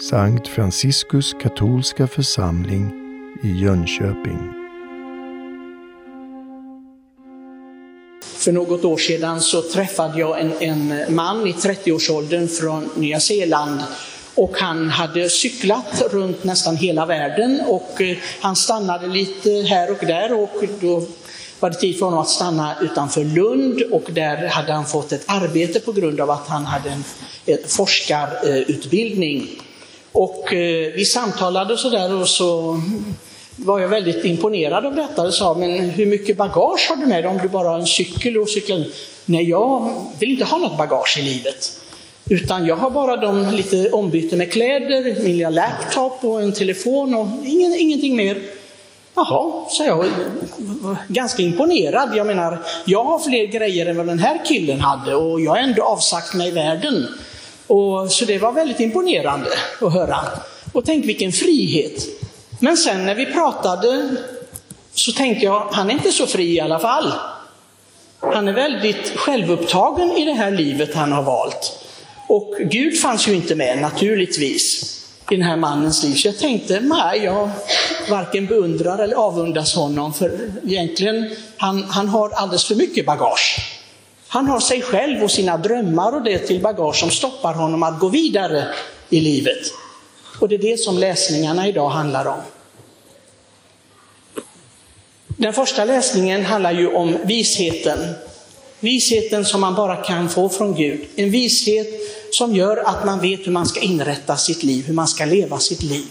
Sankt Franciskus katolska församling i Jönköping. För något år sedan så träffade jag en, en man i 30-årsåldern från Nya Zeeland och han hade cyklat runt nästan hela världen och eh, han stannade lite här och där och då var det tid för honom att stanna utanför Lund och där hade han fått ett arbete på grund av att han hade en, en forskarutbildning. Och eh, vi samtalade så där och så var jag väldigt imponerad av detta och sa, men hur mycket bagage har du med dig om du bara har en cykel och cyklar? Nej, jag vill inte ha något bagage i livet. Utan jag har bara de lite ombyte med kläder, min lilla laptop och en telefon och ingen, ingenting mer. Jaha, sa jag. Ganska imponerad. Jag menar, jag har fler grejer än vad den här killen hade och jag har ändå avsagt mig världen. Och, så det var väldigt imponerande att höra. Och tänk vilken frihet. Men sen när vi pratade så tänkte jag, han är inte så fri i alla fall. Han är väldigt självupptagen i det här livet han har valt. Och Gud fanns ju inte med naturligtvis i den här mannens liv. Så jag tänkte, nej, jag varken beundrar eller avundas honom, för egentligen, han, han har alldeles för mycket bagage. Han har sig själv och sina drömmar och det till bagage som stoppar honom att gå vidare i livet. Och det är det som läsningarna idag handlar om. Den första läsningen handlar ju om visheten. Visheten som man bara kan få från Gud. En vishet som gör att man vet hur man ska inrätta sitt liv, hur man ska leva sitt liv.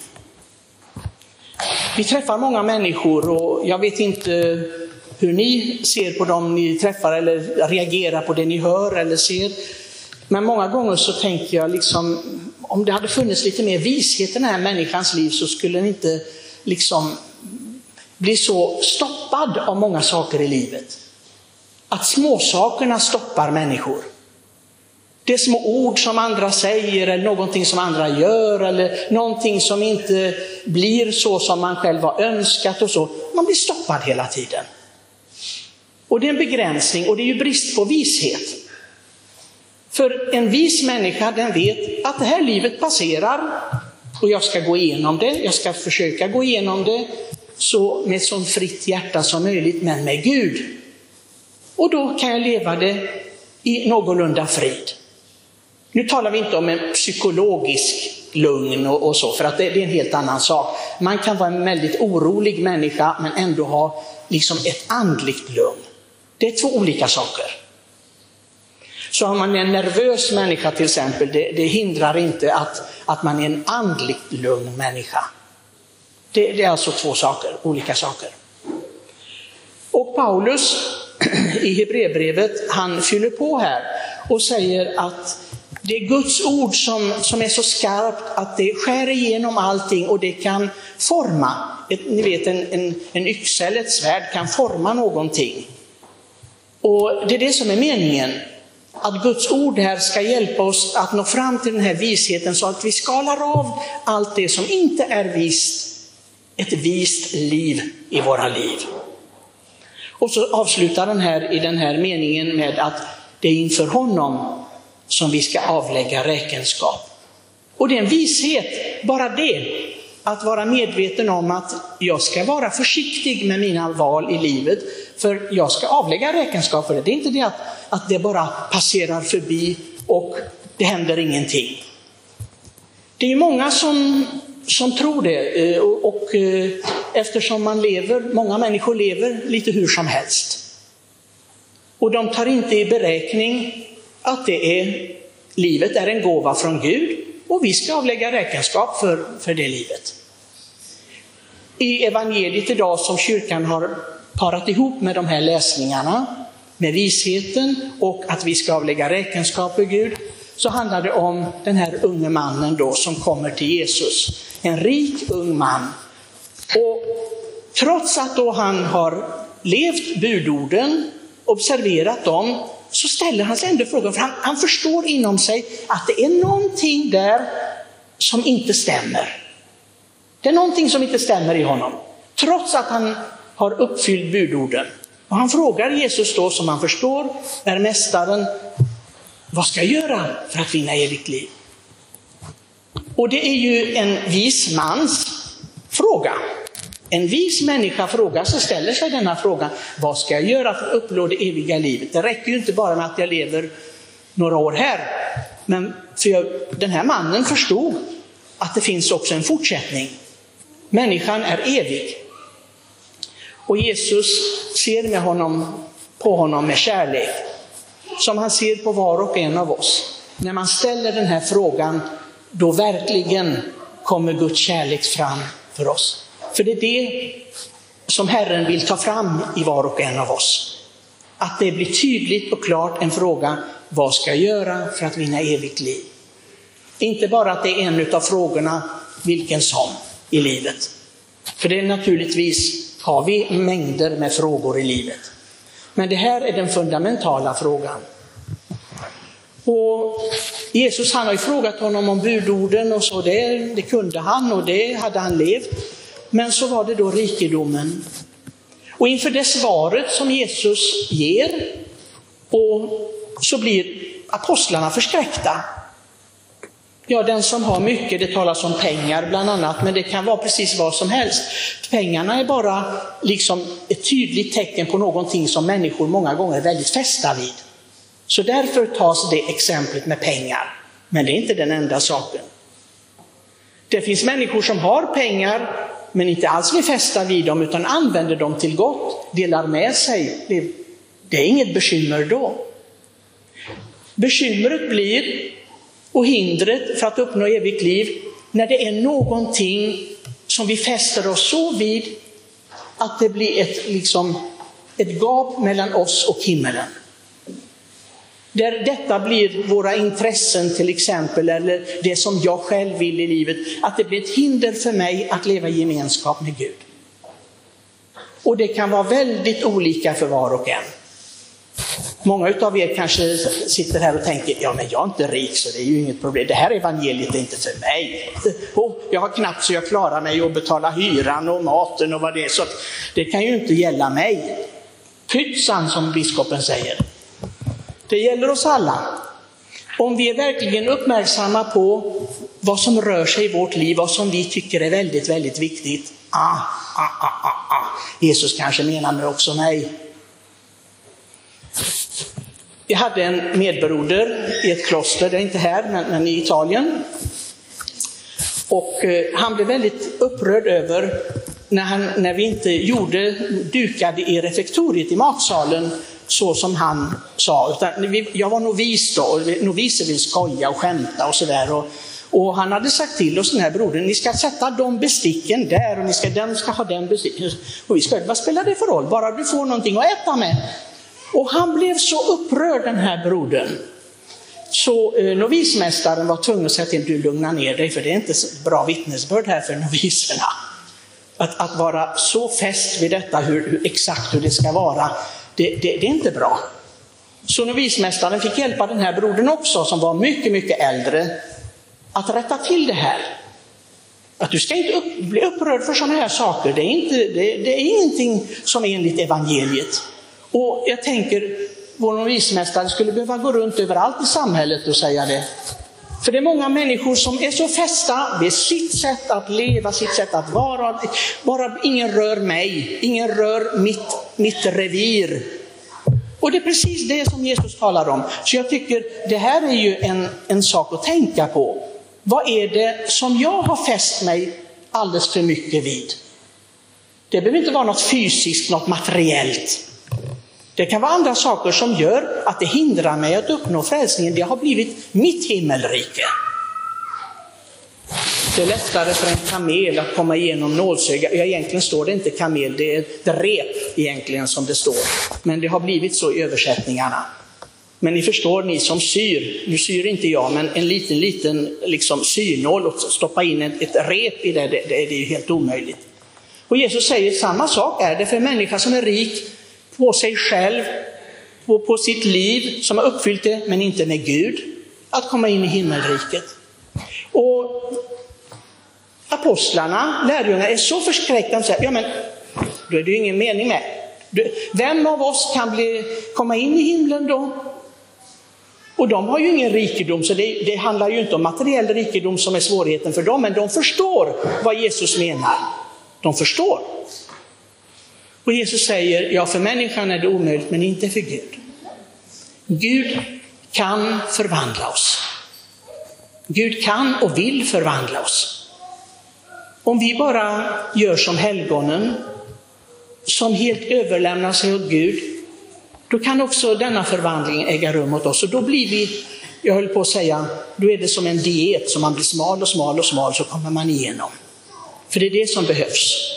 Vi träffar många människor och jag vet inte hur ni ser på dem ni träffar eller reagerar på det ni hör eller ser. Men många gånger så tänker jag liksom, om det hade funnits lite mer vishet i den här människans liv så skulle den inte liksom bli så stoppad av många saker i livet. Att småsakerna stoppar människor. Det är små ord som andra säger eller någonting som andra gör eller någonting som inte blir så som man själv har önskat och så. Man blir stoppad hela tiden. Och det är en begränsning och det är ju brist på vishet. För en vis människa den vet att det här livet passerar och jag ska gå igenom det, jag ska försöka gå igenom det så med så fritt hjärta som möjligt, men med Gud. Och då kan jag leva det i någorlunda frid. Nu talar vi inte om en psykologisk lugn och, och så, för att det, det, är en helt annan sak. Man kan vara en väldigt orolig människa men ändå ha liksom ett andligt lugn. Det är två olika saker. Så om man är en nervös människa till exempel, det, det hindrar inte att, att man är en andligt lugn människa. Det, det är alltså två saker, olika saker. Och Paulus i Hebreerbrevet, han fyller på här och säger att det är Guds ord som, som är så skarpt att det skär igenom allting och det kan forma. Ett, ni vet en, en, en yxa eller ett svärd kan forma någonting. Och det är det som är meningen. Att Guds ord här ska hjälpa oss att nå fram till den här visheten så att vi skalar av allt det som inte är vist, ett vist liv i våra liv. Och så avslutar den här i den här meningen med att det är inför honom som vi ska avlägga räkenskap. Och det är en vishet, bara det, att vara medveten om att jag ska vara försiktig med mina val i livet, för jag ska avlägga räkenskap för det. Det är inte det att, att det bara passerar förbi och det händer ingenting. Det är många som, som tror det eh, och, och eh, eftersom man lever, många människor lever lite hur som helst. Och de tar inte i beräkning att det är, livet är en gåva från Gud och vi ska avlägga räkenskap för, för det livet. I evangeliet idag som kyrkan har parat ihop med de här läsningarna, med visheten och att vi ska avlägga räkenskap för Gud, så handlar det om den här unge mannen då som kommer till Jesus. En rik ung man. Och trots att då han har levt budorden, observerat dem, så ställer han sig ändå frågan, för han, han förstår inom sig att det är någonting där som inte stämmer. Det är någonting som inte stämmer i honom, trots att han har uppfyllt budorden. Och han frågar Jesus då, som han förstår är mästaren, vad ska jag göra för att vinna evigt liv? Och det är ju en vis mans fråga. En vis människa frågar sig, ställer sig denna fråga, vad ska jag göra för att uppnå det eviga livet? Det räcker ju inte bara med att jag lever några år här. Men för jag, den här mannen förstod att det finns också en fortsättning. Människan är evig. Och Jesus ser med honom, på honom med kärlek, som han ser på var och en av oss. När man ställer den här frågan, då verkligen kommer Guds kärlek fram för oss. För det är det som Herren vill ta fram i var och en av oss. Att det blir tydligt och klart en fråga, vad ska jag göra för att vinna evigt liv? Inte bara att det är en av frågorna, vilken som i livet. För det är naturligtvis har vi mängder med frågor i livet. Men det här är den fundamentala frågan. Och Jesus han har ju frågat honom om budorden och så, det, det kunde han och det hade han levt. Men så var det då rikedomen. Och inför det svaret som Jesus ger, och så blir apostlarna förskräckta. Ja, den som har mycket, det talas om pengar bland annat, men det kan vara precis vad som helst. Pengarna är bara liksom ett tydligt tecken på någonting som människor många gånger är väldigt fästa vid. Så därför tas det exemplet med pengar. Men det är inte den enda saken. Det finns människor som har pengar men inte alls vill fästa vid dem utan använder dem till gott, delar med sig. Det är inget bekymmer då. Bekymret blir, och hindret för att uppnå evigt liv, när det är någonting som vi fäster oss så vid att det blir ett, liksom, ett gap mellan oss och himmelen. Där detta blir våra intressen till exempel, eller det som jag själv vill i livet, att det blir ett hinder för mig att leva i gemenskap med Gud. Och det kan vara väldigt olika för var och en. Många av er kanske sitter här och tänker, ja men jag är inte rik så det är ju inget problem, det här evangeliet är inte för mig. Oh, jag har knappt så jag klarar mig att betala hyran och maten och vad det är, så det kan ju inte gälla mig. Pytsan som biskopen säger. Det gäller oss alla. Om vi är verkligen uppmärksamma på vad som rör sig i vårt liv, vad som vi tycker är väldigt, väldigt viktigt. Ah, ah, ah, ah, ah. Jesus kanske menar med också mig. Jag hade en medbroder i ett kloster, det är inte här, men, men i Italien. Och eh, han blev väldigt upprörd över när, han, när vi inte gjorde, dukade i refektoriet i matsalen så som han sa. Utan jag var novis då, och noviser vill skoja och skämta och sådär. Och, och han hade sagt till oss, den här brodern, ni ska sätta de besticken där och ni ska, den ska ha den besticken. Och vi ska, vad spelar det för roll? Bara du får någonting att äta med. Och han blev så upprörd den här brodern. Så eh, novismästaren var tvungen att säga till du lugna ner dig för det är inte bra vittnesbörd här för noviserna. Att, att vara så fäst vid detta, hur, hur, exakt hur det ska vara, det, det, det är inte bra. Så novismästaren fick hjälpa den här brodern också, som var mycket, mycket äldre, att rätta till det här. Att du ska inte upp, bli upprörd för sådana här saker, det är, inte, det, det är ingenting som är enligt evangeliet. Och jag tänker, vår novismästare skulle behöva gå runt överallt i samhället och säga det. För det är många människor som är så fästa vid sitt sätt att leva, sitt sätt att vara. Bara ingen rör mig, ingen rör mitt, mitt revir. Och det är precis det som Jesus talar om. Så jag tycker det här är ju en, en sak att tänka på. Vad är det som jag har fäst mig alldeles för mycket vid? Det behöver inte vara något fysiskt, något materiellt. Det kan vara andra saker som gör att det hindrar mig att uppnå frälsningen. Det har blivit mitt himmelrike. Det är lättare för en kamel att komma igenom nålsögat. Ja, egentligen står det inte kamel, det är ett rep egentligen som det står. Men det har blivit så i översättningarna. Men ni förstår, ni som syr, nu syr inte jag, men en liten, liten liksom synål och stoppa in ett, ett rep i det, det, det, det är ju helt omöjligt. Och Jesus säger samma sak är det för en människa som är rik på sig själv, på, på sitt liv som har uppfyllt det, men inte med Gud, att komma in i himmelriket. Och apostlarna, lärjungarna, är så förskräckta De säger, ja men då är det ju ingen mening med. Vem av oss kan bli, komma in i himlen då? Och de har ju ingen rikedom, så det, det handlar ju inte om materiell rikedom som är svårigheten för dem, men de förstår vad Jesus menar. De förstår. Och Jesus säger, ja för människan är det omöjligt, men inte för Gud. Gud kan förvandla oss. Gud kan och vill förvandla oss. Om vi bara gör som helgonen, som helt överlämnar sig åt Gud, då kan också denna förvandling äga rum åt oss. Och då blir vi, jag höll på att säga, då är det som en diet, som man blir smal och smal och smal så kommer man igenom. För det är det som behövs.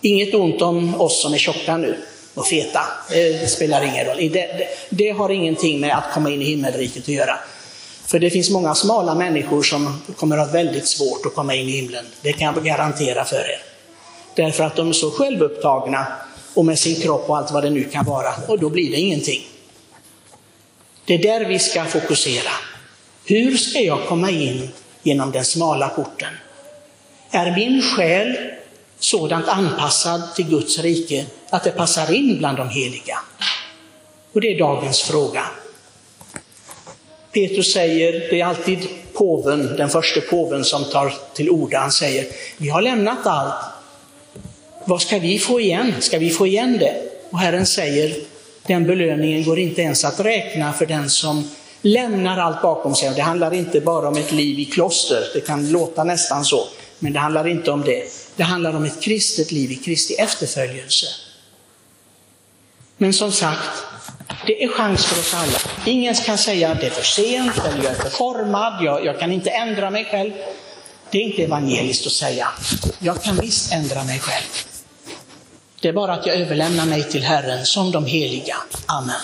Inget ont om oss som är tjocka nu och feta, det spelar ingen roll. Det, det, det har ingenting med att komma in i himmelriket att göra. För det finns många smala människor som kommer att ha väldigt svårt att komma in i himlen. Det kan jag garantera för er. Därför att de är så självupptagna och med sin kropp och allt vad det nu kan vara. Och då blir det ingenting. Det är där vi ska fokusera. Hur ska jag komma in genom den smala porten? Är min själ sådant anpassad till Guds rike att det passar in bland de heliga? Och det är dagens fråga. Petrus säger, det är alltid påven, den första påven som tar till orda, han säger, vi har lämnat allt. Vad ska vi få igen? Ska vi få igen det? Och Herren säger, den belöningen går inte ens att räkna för den som lämnar allt bakom sig. Det handlar inte bara om ett liv i kloster, det kan låta nästan så, men det handlar inte om det. Det handlar om ett kristet liv i Kristi efterföljelse. Men som sagt, det är chans för oss alla. Ingen kan säga att det är för sent eller jag är för formad, jag, jag kan inte ändra mig själv. Det är inte evangeliskt att säga, jag kan visst ändra mig själv. Det är bara att jag överlämnar mig till Herren som de heliga. Amen.